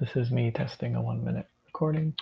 This is me testing a one minute recording.